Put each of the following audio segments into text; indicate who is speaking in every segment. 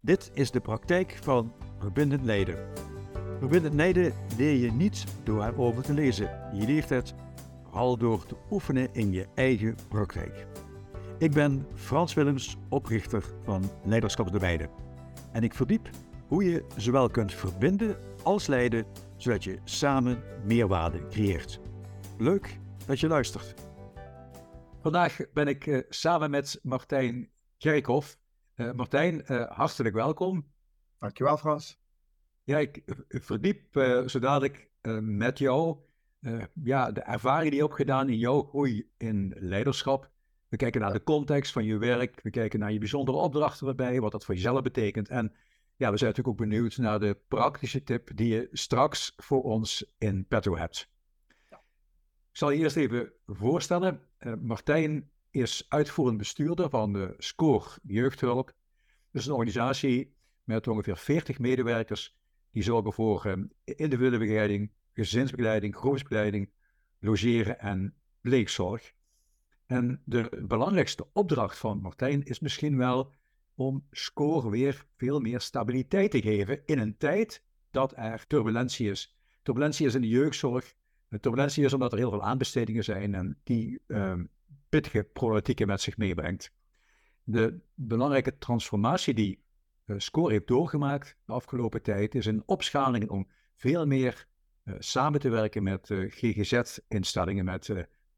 Speaker 1: Dit is de praktijk van verbindend leiden. Verbindend leiden leer je niet door erover te lezen. Je leert het vooral door te oefenen in je eigen praktijk. Ik ben Frans Willems, oprichter van Leiderschap de Weide. En ik verdiep hoe je zowel kunt verbinden als leiden, zodat je samen meerwaarde creëert. Leuk dat je luistert. Vandaag ben ik uh, samen met Martijn Kerkhoff. Uh, Martijn, uh, hartelijk welkom.
Speaker 2: Dankjewel, Frans.
Speaker 1: Ja, ik verdiep zodat ik met jou ja, de ervaring die je hebt gedaan in jouw groei in leiderschap. We kijken naar de context van je werk. We kijken naar je bijzondere opdrachten erbij, wat dat voor jezelf betekent. En ja, we zijn natuurlijk ook benieuwd naar de praktische tip die je straks voor ons in petto hebt. Ik zal je eerst even voorstellen. Uh, Martijn is uitvoerend bestuurder van de SCORE Jeugdhulp. Dat is een organisatie met ongeveer 40 medewerkers die zorgen voor uh, individuele begeleiding, gezinsbegeleiding, groepsbegeleiding, logeren en pleegzorg. En de belangrijkste opdracht van Martijn is misschien wel om SCORE weer veel meer stabiliteit te geven in een tijd dat er turbulentie is. Turbulentie is in de jeugdzorg, turbulentie is omdat er heel veel aanbestedingen zijn en die uh, pittige problematieken met zich meebrengt. De belangrijke transformatie die uh, SCORE heeft doorgemaakt de afgelopen tijd is een opschaling om veel meer uh, samen te werken met uh, GGZ-instellingen, met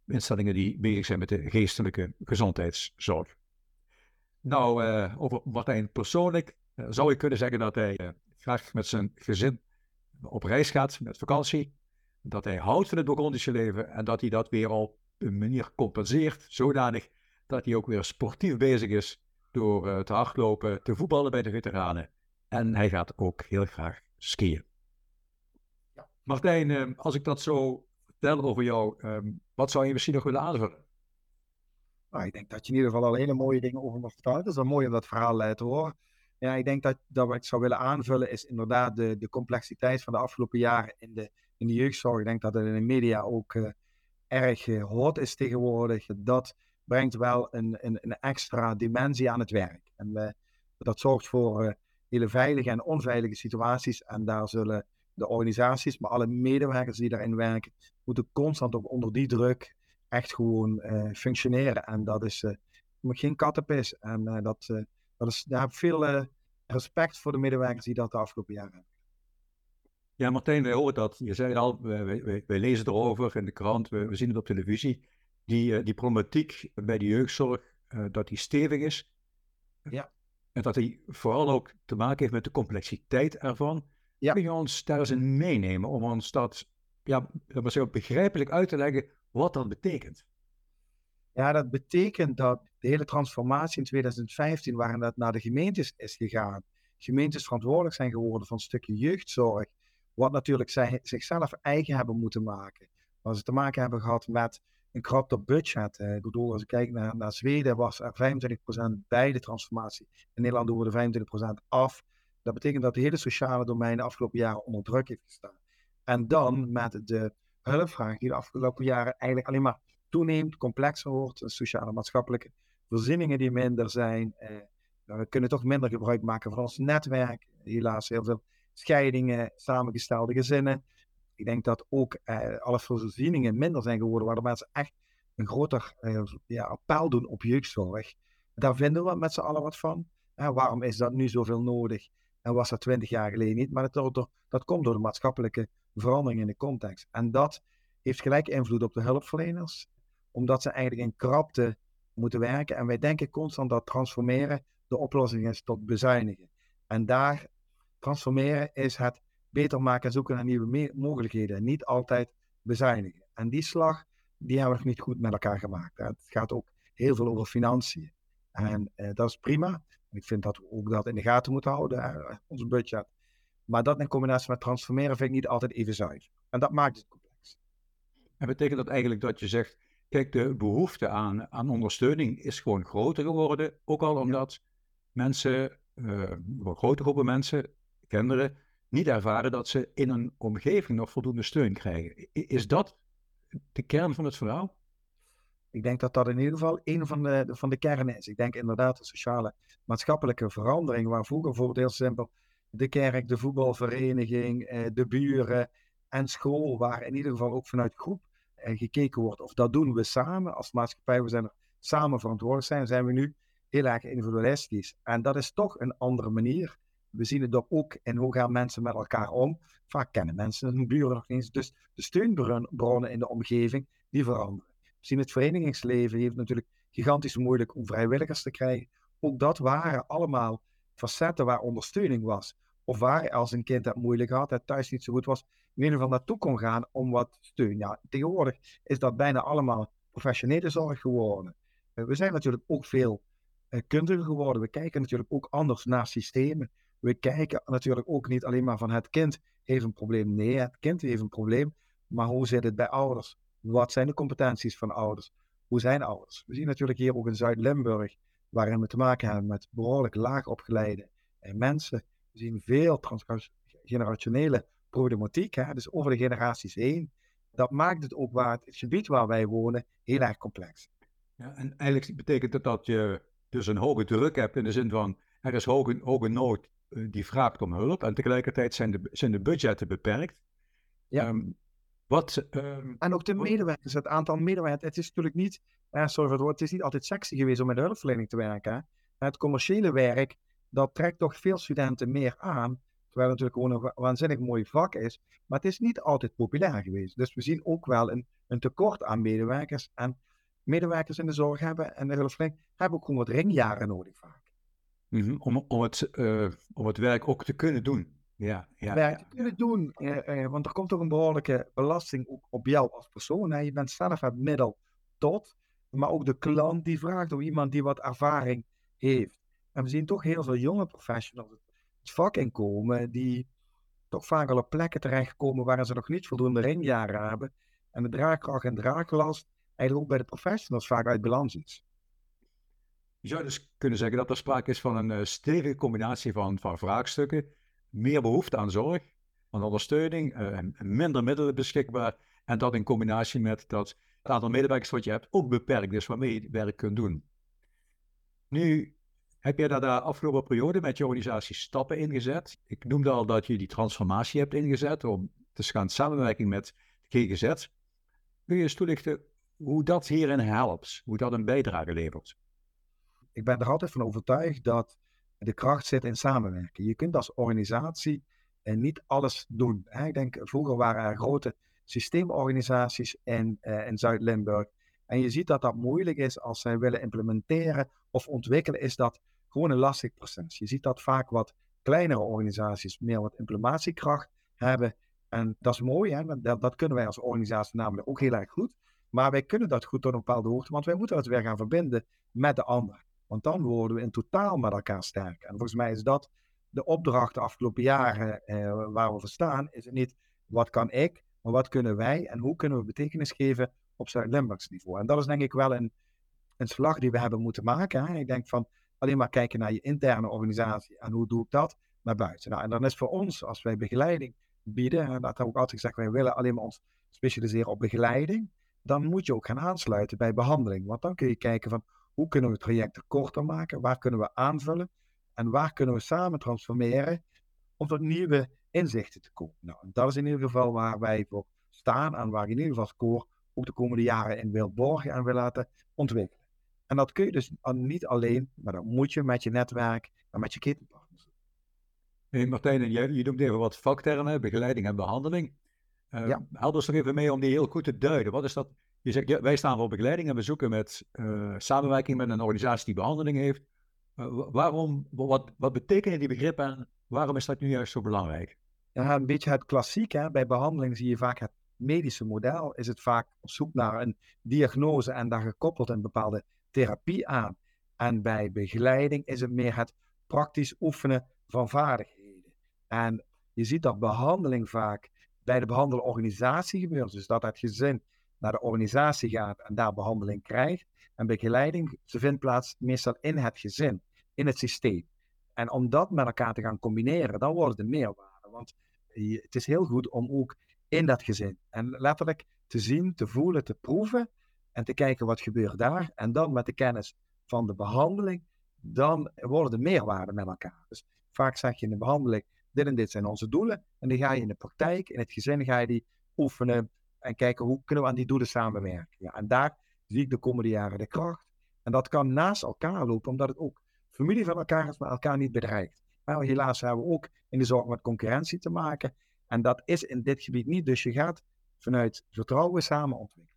Speaker 1: instellingen die bezig zijn met de geestelijke gezondheidszorg. Nou, over Martijn persoonlijk zou ik kunnen zeggen dat hij graag met zijn gezin op reis gaat met vakantie dat hij houdt van het Burgondische leven en dat hij dat weer op een manier compenseert, zodanig dat hij ook weer sportief bezig is door uh, te hardlopen, te voetballen bij de veteranen. En hij gaat ook heel graag skiën. Ja. Martijn, uh, als ik dat zo vertel over jou, um, wat zou je misschien nog willen aanvullen?
Speaker 2: Nou, ik denk dat je in ieder geval al hele mooie dingen over mag vertellen. Het is wel mooi om dat verhaal te horen. Ja, ik denk dat, dat wat ik zou willen aanvullen is inderdaad de, de complexiteit van de afgelopen jaren in de, in de jeugdzorg. Ik denk dat het in de media ook uh, erg uh, hot is tegenwoordig. Dat brengt wel een, een, een extra dimensie aan het werk. En uh, dat zorgt voor hele veilige en onveilige situaties. En daar zullen de organisaties, maar alle medewerkers die daarin werken, moeten constant ook onder die druk echt gewoon functioneren. En dat is geen kattenpis. En dat, dat is, daar heb ik veel respect voor de medewerkers die dat de afgelopen jaren hebben.
Speaker 1: Ja, Martijn, wij horen dat. Je zei al, wij, lezen erover in de krant, we, we zien het op televisie. Die, uh, die problematiek bij de jeugdzorg, uh, dat die stevig is.
Speaker 2: Ja.
Speaker 1: En dat die vooral ook te maken heeft met de complexiteit ervan. Ja. Kun je ons daar eens in meenemen om ons dat ja, dat begrijpelijk uit te leggen wat dat betekent?
Speaker 2: Ja, dat betekent dat de hele transformatie in 2015, waarin dat naar de gemeentes is gegaan, gemeentes verantwoordelijk zijn geworden voor een stukje jeugdzorg, wat natuurlijk zij zichzelf eigen hebben moeten maken. Waar ze te maken hebben gehad met een krapte budget. Ik bedoel, als ik kijk naar, naar Zweden, was er 25% bij de transformatie. In Nederland doen we er 25% af. Dat betekent dat de hele sociale domein de afgelopen jaren onder druk heeft gestaan. En dan met de hulpvraag die de afgelopen jaren eigenlijk alleen maar toeneemt, complexer wordt, sociale maatschappelijke voorzieningen die minder zijn. Eh, we kunnen toch minder gebruik maken van ons netwerk. Helaas heel veel scheidingen, samengestelde gezinnen. Ik denk dat ook eh, alle voorzieningen minder zijn geworden, waardoor mensen echt een groter eh, ja, appel doen op jeugdzorg. Daar vinden we met z'n allen wat van. Waarom is dat nu zoveel nodig en was dat twintig jaar geleden niet? Maar dat, dat komt door de maatschappelijke verandering in de context. En dat heeft gelijk invloed op de hulpverleners, omdat ze eigenlijk in krapte moeten werken. En wij denken constant dat transformeren de oplossing is tot bezuinigen. En daar transformeren is het beter maken en zoeken naar nieuwe mogelijkheden. Niet altijd bezuinigen. En die slag, die hebben we nog niet goed met elkaar gemaakt. Het gaat ook heel veel over financiën. En eh, dat is prima. Ik vind dat we ook dat in de gaten moeten houden, ons budget. Maar dat in combinatie met transformeren vind ik niet altijd even zuiver. En dat maakt het complex.
Speaker 1: En betekent dat eigenlijk dat je zegt, kijk, de behoefte aan, aan ondersteuning is gewoon groter geworden. Ook al omdat mensen, uh, grote groepen mensen, kinderen, niet ervaren dat ze in een omgeving nog voldoende steun krijgen. Is dat de kern van het verhaal?
Speaker 2: Ik denk dat dat in ieder geval een van de, van de kernen is. Ik denk inderdaad de sociale maatschappelijke verandering, waar vroeger bijvoorbeeld heel simpel de kerk, de voetbalvereniging, eh, de buren en school, waar in ieder geval ook vanuit groep eh, gekeken wordt. Of dat doen we samen als maatschappij, we zijn er samen verantwoordelijk zijn, zijn we nu heel erg individualistisch. En dat is toch een andere manier. We zien het ook in hoe gaan mensen met elkaar om. Vaak kennen mensen hun buren nog eens. Dus de steunbronnen in de omgeving, die veranderen. We zien het verenigingsleven heeft natuurlijk gigantisch moeilijk om vrijwilligers te krijgen. Ook dat waren allemaal facetten waar ondersteuning was. Of waar als een kind het moeilijk had, het thuis niet zo goed was, in ieder geval naartoe kon gaan om wat steun. Ja, tegenwoordig is dat bijna allemaal professionele zorg geworden. Eh, we zijn natuurlijk ook veel eh, kundiger geworden. We kijken natuurlijk ook anders naar systemen. We kijken natuurlijk ook niet alleen maar van het kind heeft een probleem. Nee, het kind heeft een probleem. Maar hoe zit het bij ouders? Wat zijn de competenties van ouders? Hoe zijn ouders? We zien natuurlijk hier ook in Zuid-Limburg, waarin we te maken hebben met behoorlijk laag opgeleide mensen. We zien veel transgenerationele problematiek, hè? dus over de generaties heen. Dat maakt het ook waar het gebied waar wij wonen heel erg complex.
Speaker 1: Ja, en eigenlijk betekent dat dat je dus een hoge druk hebt in de zin van er is hoge, hoge nood die vraagt om hulp en tegelijkertijd zijn de, zijn de budgetten beperkt.
Speaker 2: Ja. Ehm, wat, um, en ook de medewerkers, het aantal medewerkers. Het is natuurlijk niet, eh, sorry voor het woord, het is niet altijd sexy geweest om met de hulpverlening te werken. Hè? Het commerciële werk, dat trekt toch veel studenten meer aan. Terwijl het natuurlijk gewoon een waanzinnig mooi vak is. Maar het is niet altijd populair geweest. Dus we zien ook wel een, een tekort aan medewerkers. En medewerkers in de zorg hebben en de hulpverlening hebben ook gewoon wat ringjaren nodig vaak.
Speaker 1: Mhm, om, om, het, uh, om het werk ook te kunnen doen. Ja, ja,
Speaker 2: werk te kunnen doen, uh, uh, want er komt toch een behoorlijke belasting ook op jou als persoon. Hè? Je bent zelf het middel tot, maar ook de klant die vraagt om iemand die wat ervaring heeft. En we zien toch heel veel jonge professionals het vak inkomen die toch vaak al op plekken terechtkomen waar ze nog niet voldoende ringjaren hebben. En de draagkracht en draaglast eigenlijk ook bij de professionals vaak uit balans is.
Speaker 1: Je zou dus kunnen zeggen dat er sprake is van een uh, stevige combinatie van, van vraagstukken, meer behoefte aan zorg, aan ondersteuning, uh, minder middelen beschikbaar en dat in combinatie met dat het aantal medewerkers wat je hebt ook beperkt is waarmee je het werk kunt doen. Nu heb jij daar de afgelopen periode met je organisatie stappen ingezet? Ik noemde al dat je die transformatie hebt ingezet om te gaan samenwerking met GGZ. Kun je eens toelichten hoe dat hierin helpt, hoe dat een bijdrage levert?
Speaker 2: Ik ben er altijd van overtuigd dat de kracht zit in samenwerken. Je kunt als organisatie eh, niet alles doen. Ik denk, vroeger waren er grote systeemorganisaties in, uh, in Zuid-Limburg. En je ziet dat dat moeilijk is als zij willen implementeren of ontwikkelen, is dat gewoon een lastig proces. Je ziet dat vaak wat kleinere organisaties meer wat implementatiekracht hebben. En dat is mooi, hè? Dat, dat kunnen wij als organisatie namelijk ook heel erg goed. Maar wij kunnen dat goed tot een bepaalde hoogte, want wij moeten het weer gaan verbinden met de ander. Want dan worden we in totaal met elkaar sterk. En volgens mij is dat de opdracht de afgelopen jaren eh, waar we voor staan. Is het niet wat kan ik, maar wat kunnen wij en hoe kunnen we betekenis geven op Zuid-Limburgs niveau. En dat is denk ik wel een, een slag die we hebben moeten maken. Ik denk van alleen maar kijken naar je interne organisatie en hoe doe ik dat naar buiten. Nou, en dan is voor ons, als wij begeleiding bieden, en dat heb ik altijd gezegd, wij willen alleen maar ons specialiseren op begeleiding, dan moet je ook gaan aansluiten bij behandeling. Want dan kun je kijken van hoe kunnen we trajecten korter maken, waar kunnen we aanvullen en waar kunnen we samen transformeren om tot nieuwe inzichten te komen. Nou, dat is in ieder geval waar wij voor staan en waar in ieder geval Score ook de komende jaren in wil borgen en wil laten ontwikkelen. En dat kun je dus niet alleen, maar dat moet je met je netwerk en met je ketenpartners.
Speaker 1: Hey Martijn, je, je noemt even wat vaktermen, begeleiding en behandeling. Uh, ja. Help ons nog even mee om die heel goed te duiden. Wat is dat? Je zegt, ja, wij staan voor begeleiding en we zoeken met uh, samenwerking met een organisatie die behandeling heeft. Uh, waarom, wat, wat betekenen die begrippen en waarom is dat nu juist zo belangrijk?
Speaker 2: Ja, een beetje het klassiek. Hè? Bij behandeling zie je vaak het medische model. Is het vaak op zoek naar een diagnose en daar gekoppeld een bepaalde therapie aan. En bij begeleiding is het meer het praktisch oefenen van vaardigheden. En je ziet dat behandeling vaak bij de behandelorganisatie gebeurt. Dus dat het gezin naar de organisatie gaat en daar behandeling krijgt. En begeleiding ze vindt plaats meestal in het gezin, in het systeem. En om dat met elkaar te gaan combineren, dan wordt het een meerwaarde. Want het is heel goed om ook in dat gezin en letterlijk te zien, te voelen, te proeven en te kijken wat gebeurt daar. En dan met de kennis van de behandeling, dan worden de meerwaarden met elkaar. Dus vaak zeg je in de behandeling, dit en dit zijn onze doelen. En dan ga je in de praktijk, in het gezin, ga je die oefenen en kijken hoe kunnen we aan die doelen samenwerken. Ja, en daar zie ik de komende jaren de kracht. En dat kan naast elkaar lopen, omdat het ook familie van elkaar is, maar elkaar niet bedreigt. Maar helaas hebben we ook in de zorg met concurrentie te maken. En dat is in dit gebied niet. Dus je gaat vanuit vertrouwen samen ontwikkelen.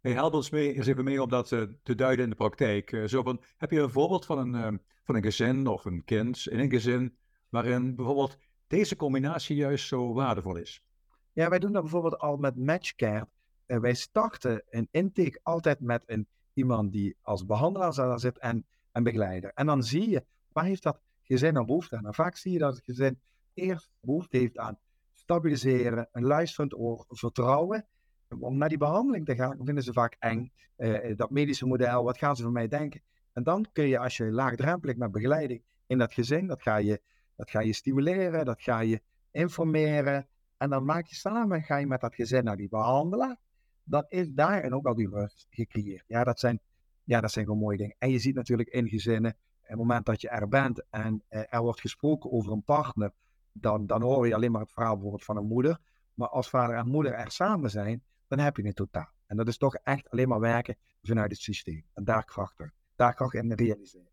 Speaker 1: Help ons mee, eens even mee om dat uh, te duiden in de praktijk. Uh, zo van, heb je een voorbeeld van een, uh, van een gezin of een kind in een gezin waarin bijvoorbeeld deze combinatie juist zo waardevol is?
Speaker 2: Ja, wij doen dat bijvoorbeeld al met matchcare. wij starten een intake altijd met een, iemand die als behandelaar daar zit en een begeleider. En dan zie je, waar heeft dat gezin aan behoefte aan? En vaak zie je dat het gezin eerst behoefte heeft aan stabiliseren, een luisterend oor, vertrouwen. Om naar die behandeling te gaan, vinden ze vaak eng. Uh, dat medische model, wat gaan ze van mij denken? En dan kun je, als je laagdrempelig met begeleiding in dat gezin, dat ga je, dat ga je stimuleren, dat ga je informeren. En dan maak je samen, ga je met dat gezin naar die behandelaar. Dan is daarin ook al die rust gecreëerd. Ja, dat zijn, ja, dat zijn gewoon mooie dingen. En je ziet natuurlijk in gezinnen, het moment dat je er bent en uh, er wordt gesproken over een partner, dan, dan hoor je alleen maar het verhaal bijvoorbeeld van een moeder. Maar als vader en moeder er samen zijn, dan heb je het totaal. En dat is toch echt alleen maar werken vanuit het systeem. En daar kracht, daar kracht in realiseren.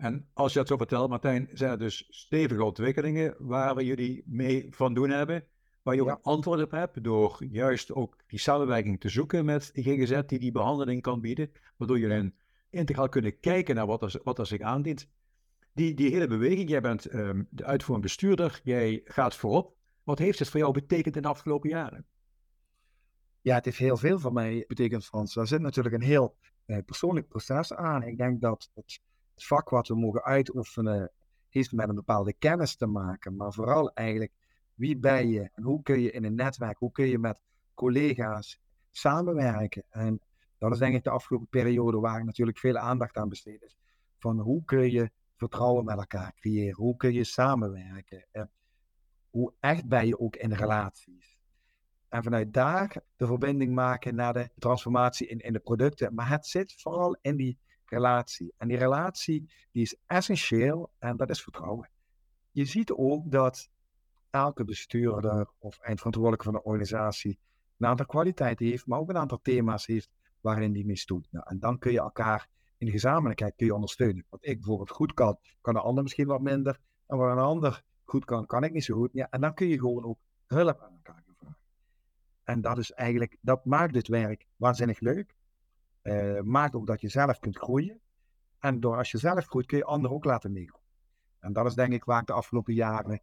Speaker 1: En als je dat zo vertelt, Martijn, zijn er dus stevige ontwikkelingen waar jullie mee van doen hebben. Waar je ook ja. antwoord op hebt door juist ook die samenwerking te zoeken met die GGZ die die behandeling kan bieden. Waardoor jullie integraal kunnen kijken naar wat er, wat er zich aandient die, die hele beweging, jij bent um, de uitvoerend bestuurder, jij gaat voorop. Wat heeft het voor jou betekend in de afgelopen jaren?
Speaker 2: Ja, het heeft heel veel voor mij betekend, Frans. Daar zit natuurlijk een heel eh, persoonlijk proces aan. Ik denk dat het, het, vak wat we mogen uitoefenen, heeft met een bepaalde kennis te maken. Maar vooral eigenlijk, wie ben je en hoe kun je in een netwerk, hoe kun je met collega's samenwerken? En dat is denk ik de afgelopen periode waar natuurlijk veel aandacht aan besteed is. Van hoe kun je vertrouwen met elkaar creëren? Hoe kun je samenwerken? hoe echt ben je ook in relaties? En vanuit daar de verbinding maken naar de transformatie in, in de producten. Maar het zit vooral in die relatie. En die relatie die is essentieel en dat is vertrouwen. Je ziet ook dat elke bestuurder of eindverantwoordelijke van de organisatie een aantal kwaliteiten heeft, maar ook een aantal thema's heeft waarin die mis doet. Nou, en dan kun je elkaar in gezamenlijkheid kun je ondersteunen. Wat ik bijvoorbeeld goed kan, kan de ander misschien wat minder. En wat een ander goed kan, kan ik niet zo goed. Ja, en dan kun je gewoon ook hulp aan elkaar vragen. En dat is eigenlijk, dat maakt dit werk waanzinnig leuk. Uh, maakt ook dat je zelf kunt groeien. En door als je zelf groeit, kun je anderen ook laten meegroeien. En dat is denk ik waar ik de afgelopen jaren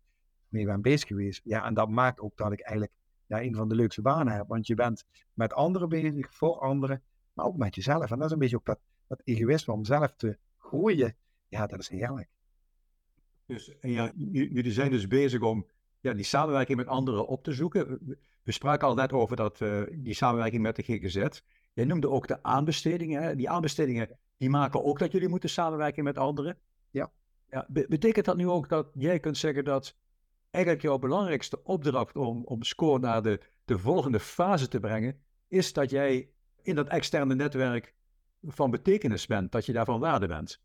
Speaker 2: mee ben bezig geweest. Ja, en dat maakt ook dat ik eigenlijk ja, een van de leukste banen heb. Want je bent met anderen bezig, voor anderen, maar ook met jezelf. En dat is een beetje ook dat dat egoïsme om zelf te groeien, ja, dat is heerlijk.
Speaker 1: Dus ja, jullie zijn dus bezig om ja, die samenwerking met anderen op te zoeken. We spraken al net over dat, uh, die samenwerking met de GGZ. Jij noemde ook de aanbestedingen. Hè? Die aanbestedingen die maken ook dat jullie moeten samenwerken met anderen.
Speaker 2: Ja.
Speaker 1: ja betekent dat nu ook dat jij kunt zeggen dat eigenlijk jouw belangrijkste opdracht om, om score naar de, de volgende fase te brengen, is dat jij in dat externe netwerk van betekenis bent, dat je daarvan waarde bent.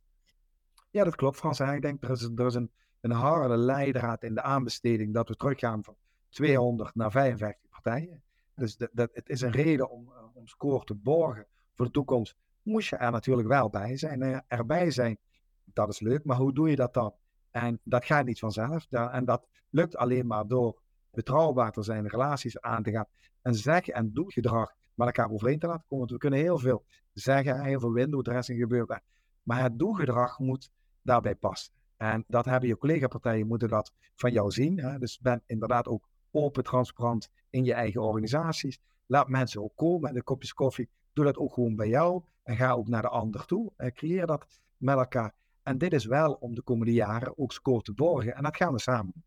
Speaker 2: Ja, dat klopt, Frans. Ik denk er is, er is een, een harde leidraad in de aanbesteding dat we teruggaan van 200 naar 55 partijen. Dus het is een reden om, eh, om score te borgen voor de toekomst. Moest je er natuurlijk wel bij zijn. Uh, erbij zijn, dat is leuk, maar hoe doe je dat dan? En dat gaat niet vanzelf. En dat lukt alleen maar door betrouwbaar te zijn, relaties aan te gaan en zeg- en doelgedrag met elkaar overeen te laten komen. Want we kunnen heel veel zeggen, heel veel window dressing gebeurt Maar het doelgedrag moet daarbij passen. En dat hebben je collega-partijen moeten dat van jou zien. Hè? Dus ben inderdaad ook open, transparant in je eigen organisaties. Laat mensen ook komen met een kopje koffie. Doe dat ook gewoon bij jou. En ga ook naar de ander toe. En creëer dat met elkaar. En dit is wel om de komende jaren ook score te borgen. En dat gaan we samen doen.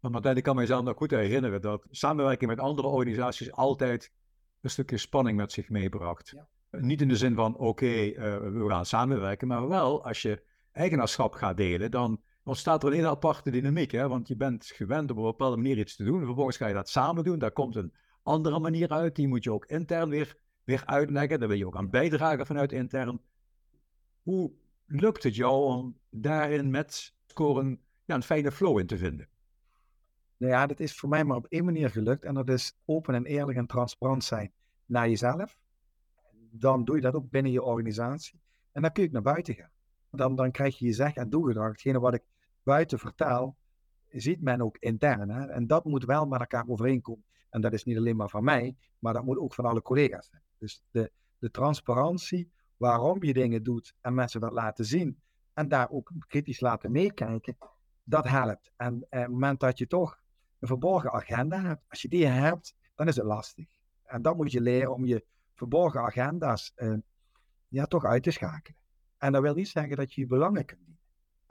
Speaker 1: Maar Martijn, ik kan mezelf nog goed herinneren dat samenwerking met andere organisaties altijd een stukje spanning met zich meebracht. Ja. Niet in de zin van, oké, eh, we gaan samenwerken, maar wel als je eigenaarschap gaat delen, dan ontstaat er een hele aparte dynamiek. Hè? Want je bent gewend op een bepaalde manier iets te doen, vervolgens ga je dat samen doen, daar komt een andere manier uit, die moet je ook intern weer weer uitleggen. Daar wil je ook aan bijdragen vanuit intern. Hoe lukt het jou om daarin met scoren ja, een fijne flow in te vinden?
Speaker 2: Nou ja, dat is voor mij maar op één manier gelukt. En dat is open en eerlijk en transparant zijn naar jezelf. Dan doe je dat ook binnen je organisatie. En dan kun je naar buiten gaan. Dan, dan krijg je je zeg- en doegedrag. Hetgene wat ik buiten vertaal, ziet men ook intern. Hè? En dat moet wel met elkaar overeenkomen. En dat is niet alleen maar van mij, maar dat moet ook van alle collega's zijn. Dus de, de transparantie, waarom je dingen doet en mensen dat laten zien. En daar ook kritisch laten meekijken, dat helpt. En op het moment dat je toch een verborgen agenda hebt, als je die hebt, dan is het lastig. En dan moet je leren om je verborgen agenda's uh, ja, toch uit te schakelen. En dat wil niet zeggen dat je je belangen kunt.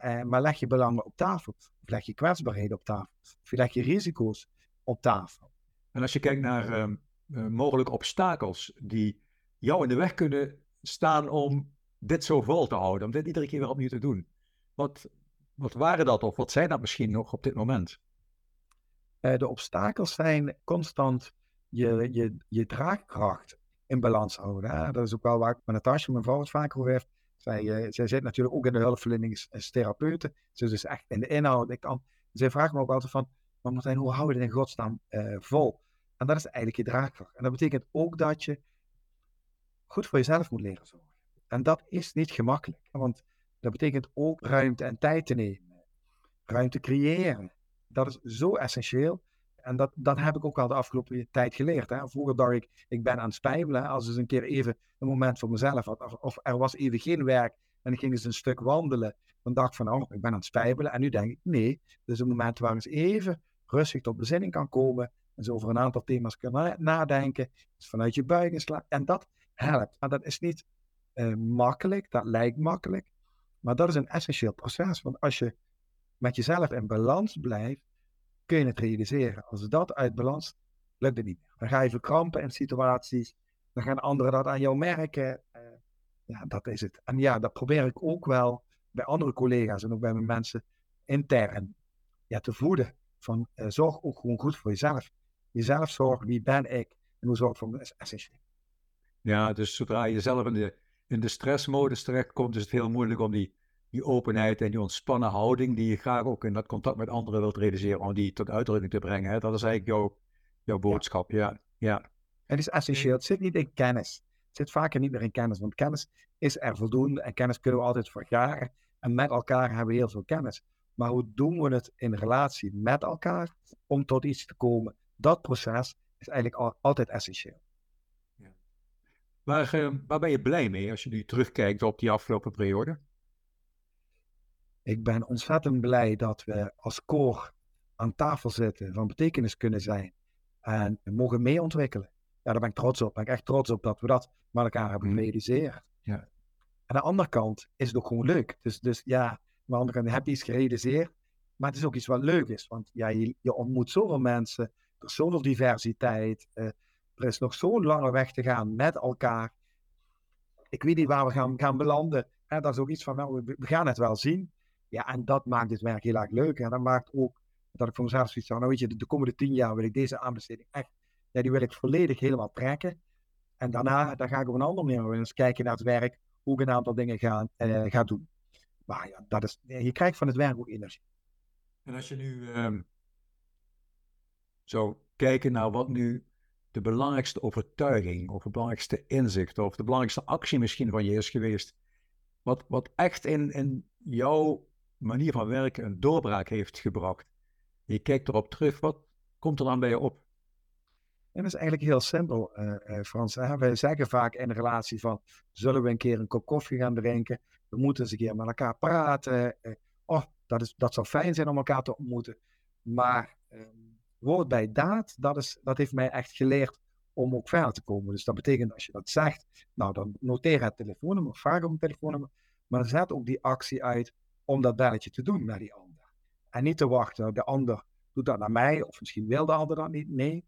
Speaker 2: Uh, maar leg je belangen op tafel. Of leg je kwetsbaarheden op tafel. Of leg je risico's op tafel.
Speaker 1: En als je kijkt naar uh, mogelijke obstakels die jou in de weg kunnen staan om dit zo vol te houden, om dit iedere keer weer opnieuw te doen. Wat, wat waren dat of wat zijn dat misschien nog op dit moment?
Speaker 2: Uh, de obstakels zijn constant je, je, je draagkracht in balans houden. Hè? Dat is ook wel waar ik met Natasja, mijn vrouw, het vaker over heeft. Zij, uh, zij zit natuurlijk ook in de hulpverlening als therapeute. Ze is dus echt in de inhoud. Ik kan, zij vraagt me ook altijd van, maar Martijn, hoe hou je in godsnaam uh, vol? En dat is eigenlijk je draagkracht. En dat betekent ook dat je goed voor jezelf moet leren zorgen. En dat is niet gemakkelijk. Want dat betekent ook ruimte en tijd te nemen. Ruimte creëren. Dat is zo essentieel. En dat, dat heb ik ook al de afgelopen tijd geleerd. Hè. Vroeger dacht ik, ik ben aan het spijbelen. Als eens een keer even een moment voor mezelf had. Of, er was even geen werk en ik ging eens een stuk wandelen. Dan dacht ik van, oh, ik ben aan het spijbelen. En nu denk ik, nee, dit is een moment waar eens even rustig tot bezinning kan komen. En zo over een aantal thema's kan nadenken. Vanuit je buik slaan. En dat helpt. Maar dat is niet uh, makkelijk. Dat lijkt makkelijk. Maar dat is een essentieel proces. Want als je met jezelf in balans blijft, kun het realiseren. Als dat uit balans, lukt het niet. Dan ga je verkrampen in situaties. Dan gaan anderen dat aan jou merken. Uh, ja, dat is het. En ja, dat probeer ik ook wel bij andere collega's en ook bij mijn mensen intern ja, te voeden. Van uh, zorg ook gewoon goed voor jezelf. Jezelf zorgen, wie ben ik en hoe zorg ik voor me, is.
Speaker 1: Ja, dus zodra je zelf in de, in de stressmodus terechtkomt, is het heel moeilijk om die, die openheid en die ontspannen houding, die je graag ook in dat contact met anderen wilt realiseren, om die tot uitdrukking te brengen. Hè? Dat is eigenlijk jouw, jouw boodschap, ja. ja. ja.
Speaker 2: Het is essentieel. Het zit niet in kennis. Het zit vaker niet meer in kennis, want kennis is er voldoende en kennis kunnen we altijd vergaren. En met elkaar hebben we heel veel kennis. Maar hoe doen we het in relatie met elkaar om tot iets te komen? Dat proces is eigenlijk al, altijd essentieel.
Speaker 1: Ja. Waar, uh, waar ben je blij mee als je nu terugkijkt op die afgelopen periode?
Speaker 2: Ik ben ontzettend blij dat we als koor aan tafel zitten, van betekenis kunnen zijn en mogen meeontwikkelen. Ja, daar ben ik trots op. Ben ik echt trots op dat we dat met elkaar hebben gerealiseerd. Ja. En aan de andere kant is het ook gewoon leuk. Dus, dus ja, aan de andere kant heb je iets gerealiseerd, maar het is ook iets wat leuk is. Want ja, je, je ontmoet zoveel mensen, er is zoveel diversiteit, uh, er is nog zo'n lange weg te gaan met elkaar. Ik weet niet waar we gaan, gaan belanden. Hè, dat is ook iets van, nou, we, we gaan het wel zien. Ja, en dat maakt dit werk heel erg leuk. En dat maakt ook dat ik voor mezelf zoiets van, nou weet je, de, de komende tien jaar wil ik deze aanbesteding echt, ja, die wil ik volledig helemaal trekken. En daarna dan ga ik op een andere manier eens kijken naar het werk, hoe ik een aantal dingen ga, ga doen. Maar ja, dat is, je krijgt van het werk ook energie.
Speaker 1: En als je nu um, zou kijken naar wat nu de belangrijkste overtuiging, of het belangrijkste inzicht, of de belangrijkste actie misschien van je is geweest, wat, wat echt in, in jouw manier van werken een doorbraak heeft gebracht. Je kijkt erop terug, wat komt er dan bij je op?
Speaker 2: En dat is eigenlijk heel simpel, uh, Frans. Wij zeggen vaak in een relatie van, zullen we een keer een kop koffie gaan drinken? We moeten eens een keer met elkaar praten. Uh, oh, dat, is, dat zou fijn zijn om elkaar te ontmoeten. Maar um, woord bij daad, dat, is, dat heeft mij echt geleerd om ook verder te komen. Dus dat betekent als je dat zegt, nou dan noteer het telefoonnummer, vraag om een telefoonnummer. Maar zet ook die actie uit om dat belletje te doen naar die ander. En niet te wachten, de ander doet dat naar mij, of misschien wil de ander dat niet. Nee,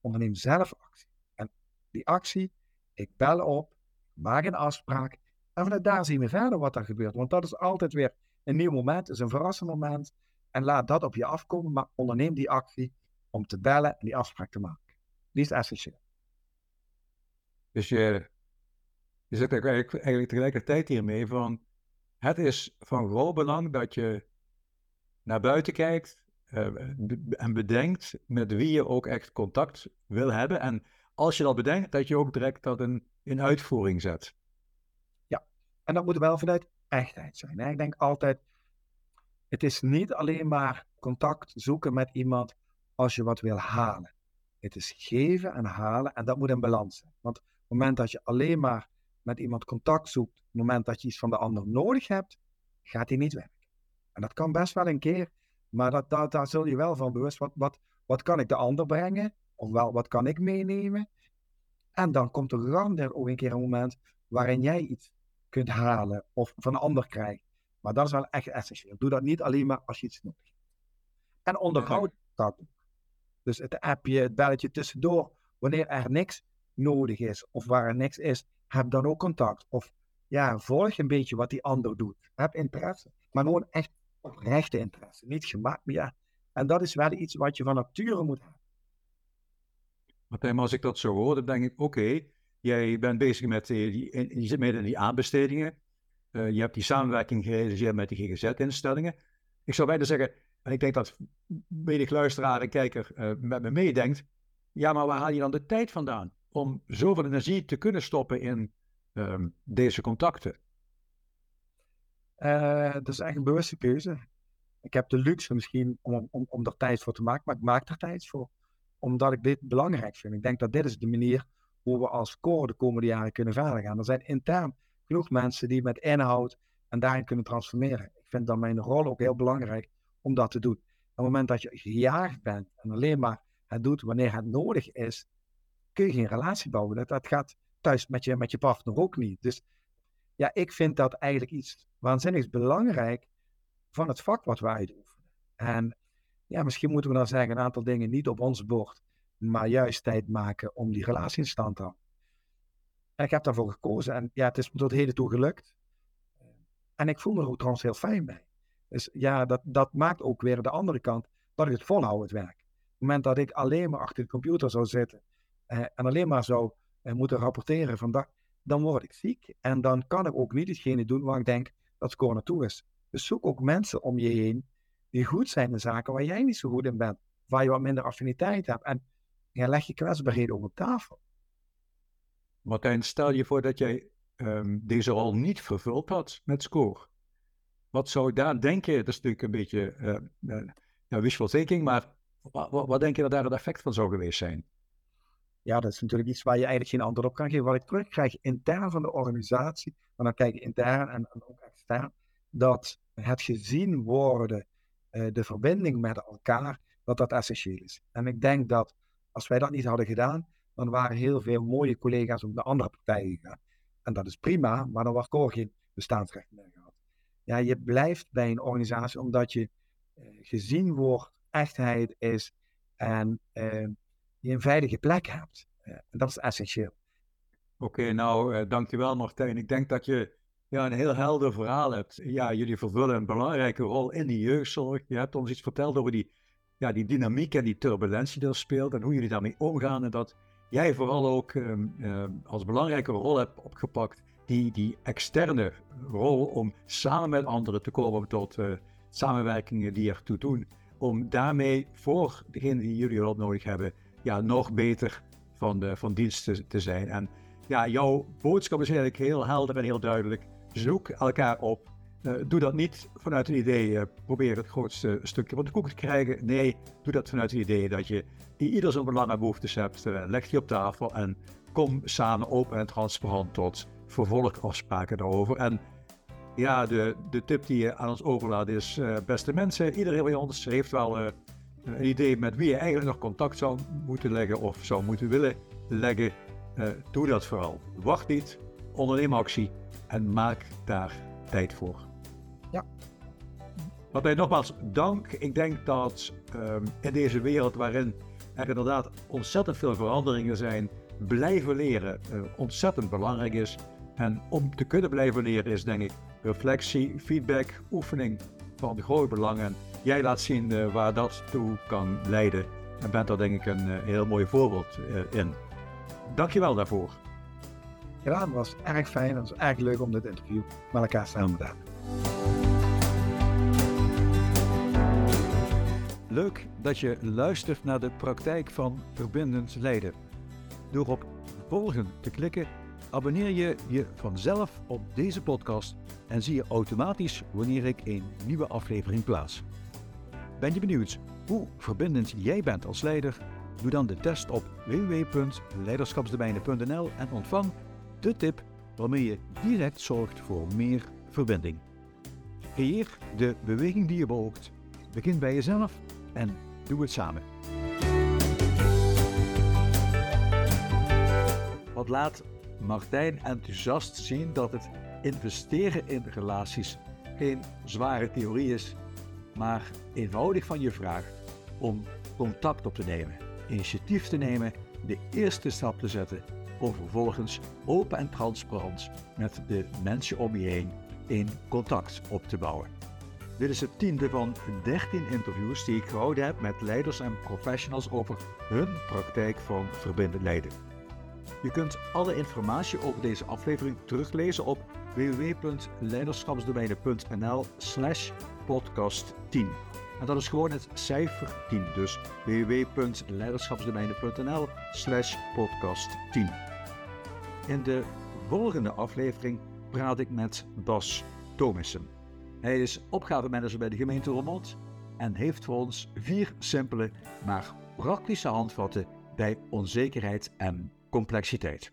Speaker 2: onderneem zelf actie. En die actie, ik bel op, maak een afspraak. En vanuit daar zien we verder wat er gebeurt. Want dat is altijd weer een nieuw moment, is een verrassend moment. En laat dat op je afkomen, maar onderneem die actie om te bellen en die afspraak te maken. Die is essentieel.
Speaker 1: Dus je, je zegt eigenlijk, eigenlijk tegelijkertijd hiermee van, het is van groot belang dat je naar buiten kijkt uh, en bedenkt met wie je ook echt contact wil hebben. En als je dat bedenkt, dat je ook direct dat in, in uitvoering zet.
Speaker 2: Ja, en dat moet wel vanuit echtheid zijn. Hè? Ik denk altijd, het is niet alleen maar contact zoeken met iemand als je wat wil halen. Het is geven en halen en dat moet in balans zijn. Want op het moment dat je alleen maar met iemand contact zoekt, op het moment dat je iets van de ander nodig hebt, gaat die niet werken. En dat kan best wel een keer, maar dat, dat, daar zul je wel van bewust, wat, wat, wat kan ik de ander brengen? Ofwel, wat kan ik meenemen? En dan komt er garandeer ook een keer een moment waarin jij iets kunt halen of van een ander krijgt. Maar dat is wel echt essentieel. Doe dat niet alleen maar als je iets nodig hebt. En onderhoud dat ook. Dus het appje, het belletje tussendoor, wanneer er niks nodig is of waar er niks is, heb dan ook contact. Of ja, volg een beetje wat die ander doet. Heb interesse. Maar gewoon echt oprechte interesse. Niet gemaakt, ja. En dat is wel iets wat je van nature moet hebben.
Speaker 1: Martijn, als ik dat zo hoor, dan denk ik, oké, jij bent bezig met, die, je zit in die aanbestedingen. Uh, je hebt die samenwerking gerealiseerd met die GGZ-instellingen. Ik zou bijna zeggen, en ik denk dat menig luisteraar en kijker uh, met me meedenkt, ja, maar waar haal je dan de tijd vandaan om zoveel energie te kunnen stoppen in uh, deze contacten?
Speaker 2: Uh, dat is eigenlijk een bewuste keuze. Ik heb de luxe misschien om, om, om er tijd voor te maken, maar ik maak er tijd voor. Omdat ik dit belangrijk vind. Ik denk dat dit is de manier hoe we als core de komende jaren kunnen verder gaan. Er zijn intern genoeg mensen die met inhoud en daarin kunnen transformeren. Ik vind dan mijn rol ook heel belangrijk om dat te doen. Op het moment dat je gejaagd bent en alleen maar het doet wanneer het nodig is, kun je geen relatie bouwen. Dat, dat gaat thuis met je, met je partner ook niet. Dus ja, ik vind dat eigenlijk iets waanzinnigs belangrijk van het vak wat wij doen. En ja, misschien moeten we dan zeggen een aantal dingen niet op ons bord, maar juist tijd maken om die relatie in stand te houden. En ik heb daarvoor gekozen en ja, het is me tot heden toe gelukt. En ik voel me er ook trouwens heel fijn bij. Dus ja, dat, dat maakt ook weer de andere kant dat ik het volhoud, het werk. Op het moment dat ik alleen maar achter de computer zou zitten en alleen maar zou eh, moeten rapporteren van dan word ik ziek. En dan kan ik ook niet hetgene doen waar ik denk dat score naartoe is. Dus zoek ook mensen om je heen die goed zijn in zaken waar jij niet zo goed in bent. Waar je wat minder affiniteit hebt. En ja, leg je kwetsbaarheden op tafel.
Speaker 1: Martijn, stel je voor dat jij um, deze rol niet vervuld had met score. Wat zou daar denken? Dat is natuurlijk een beetje uh, uh, wishful thinking, maar wat, wat, denk je dat daar het effect van zou geweest zijn?
Speaker 2: Ja, dat is natuurlijk iets waar je eigenlijk geen antwoord op kan geven. Wat ik terugkrijg intern van de organisatie, maar dan kijk ik intern en, ook extern, dat het gezien worden, uh, de verbinding met elkaar, dat dat essentieel is. En ik denk dat als wij dat niet hadden gedaan, dan waren heel veel mooie collega's ook naar andere partijen gegaan. En dat is prima, maar dan was Cor geen bestaansrecht meer gehad. Ja, je blijft bij een organisatie omdat je uh, gezien wordt, echtheid is en uh, je een veilige plek hebt. En dat is essentieel.
Speaker 1: Oké, okay, nou, uh, dankjewel Martijn. Ik denk dat je ja, een heel helder verhaal hebt. Ja, jullie vervullen een belangrijke rol in die jeugdzorg. Je hebt ons iets verteld over die, ja, die dynamiek en die turbulentie die er speelt en hoe jullie daarmee omgaan. En dat jij vooral ook uh, uh, als belangrijke rol hebt opgepakt, die, die externe rol om samen met anderen te komen tot uh, samenwerkingen die ertoe doen. Om daarmee voor degenen die jullie hulp nodig hebben, ja, nog beter van, de, van dienst te, zijn. En ja, jouw boodschap is eigenlijk heel helder en heel duidelijk. Zoek elkaar op. Uh, doe dat niet vanuit een idee, uh, probeer het grootste stukje van de koek te krijgen. Nee, doe dat vanuit het idee dat je ieder zijn belangen behoeftes hebt. Uh, leg die op tafel en kom samen open en transparant tot vervolgafspraken daarover. En ja, de, de tip die je aan ons overlaat is, beste mensen, iedereen van ons heeft wel een idee met wie je eigenlijk nog contact zou moeten leggen of zou moeten willen leggen. doe dat vooral. Wacht niet, onderneem actie en maak daar tijd voor.
Speaker 2: Ja.
Speaker 1: Waarbij nogmaals dank. Ik denk dat um, in deze wereld waarin er inderdaad ontzettend veel veranderingen zijn, blijven leren uh, ontzettend belangrijk is. En om te kunnen blijven leren is denk ik reflectie, feedback, oefening van groot belang. En jij laat zien uh, waar dat toe kan leiden. En bent daar denk ik een uh, heel mooi voorbeeld in. Dank je wel daarvoor.
Speaker 2: Ja, het was erg fijn. Het was erg leuk om dit interview met elkaar samen te hebben.
Speaker 1: Leuk dat je luistert naar de praktijk van verbindend leiden. Door op volgen te klikken, abonneer je je vanzelf op deze podcast en zie je automatisch wanneer ik een nieuwe aflevering plaats. Ben je benieuwd hoe verbindend jij bent als leider? Doe dan de test op www.leiderschapsdomeinen.nl en ontvang de tip waarmee je direct zorgt voor meer verbinding. Creëer de beweging die je beoogt. Begin bij jezelf en doe het samen. Wat laat Martijn enthousiast zien dat het investeren in relaties geen zware theorie is, maar eenvoudig van je vraagt om contact op te nemen, initiatief te nemen, de eerste stap te zetten om vervolgens open en transparant met de mensen om je heen in contact op te bouwen. Dit is het tiende van 13 interviews die ik gehouden heb met leiders en professionals over hun praktijk van verbindend leiden. Je kunt alle informatie over deze aflevering teruglezen op www.leiderschapsdomeinen.nl slash podcast 10. En dat is gewoon het cijfer 10, dus www.leiderschapsdomeinen.nl slash podcast 10. In de volgende aflevering praat ik met Bas Thomissen. Hij is opgavemanager bij de gemeente Roermond en heeft voor ons vier simpele, maar praktische handvatten bij onzekerheid en complexiteit.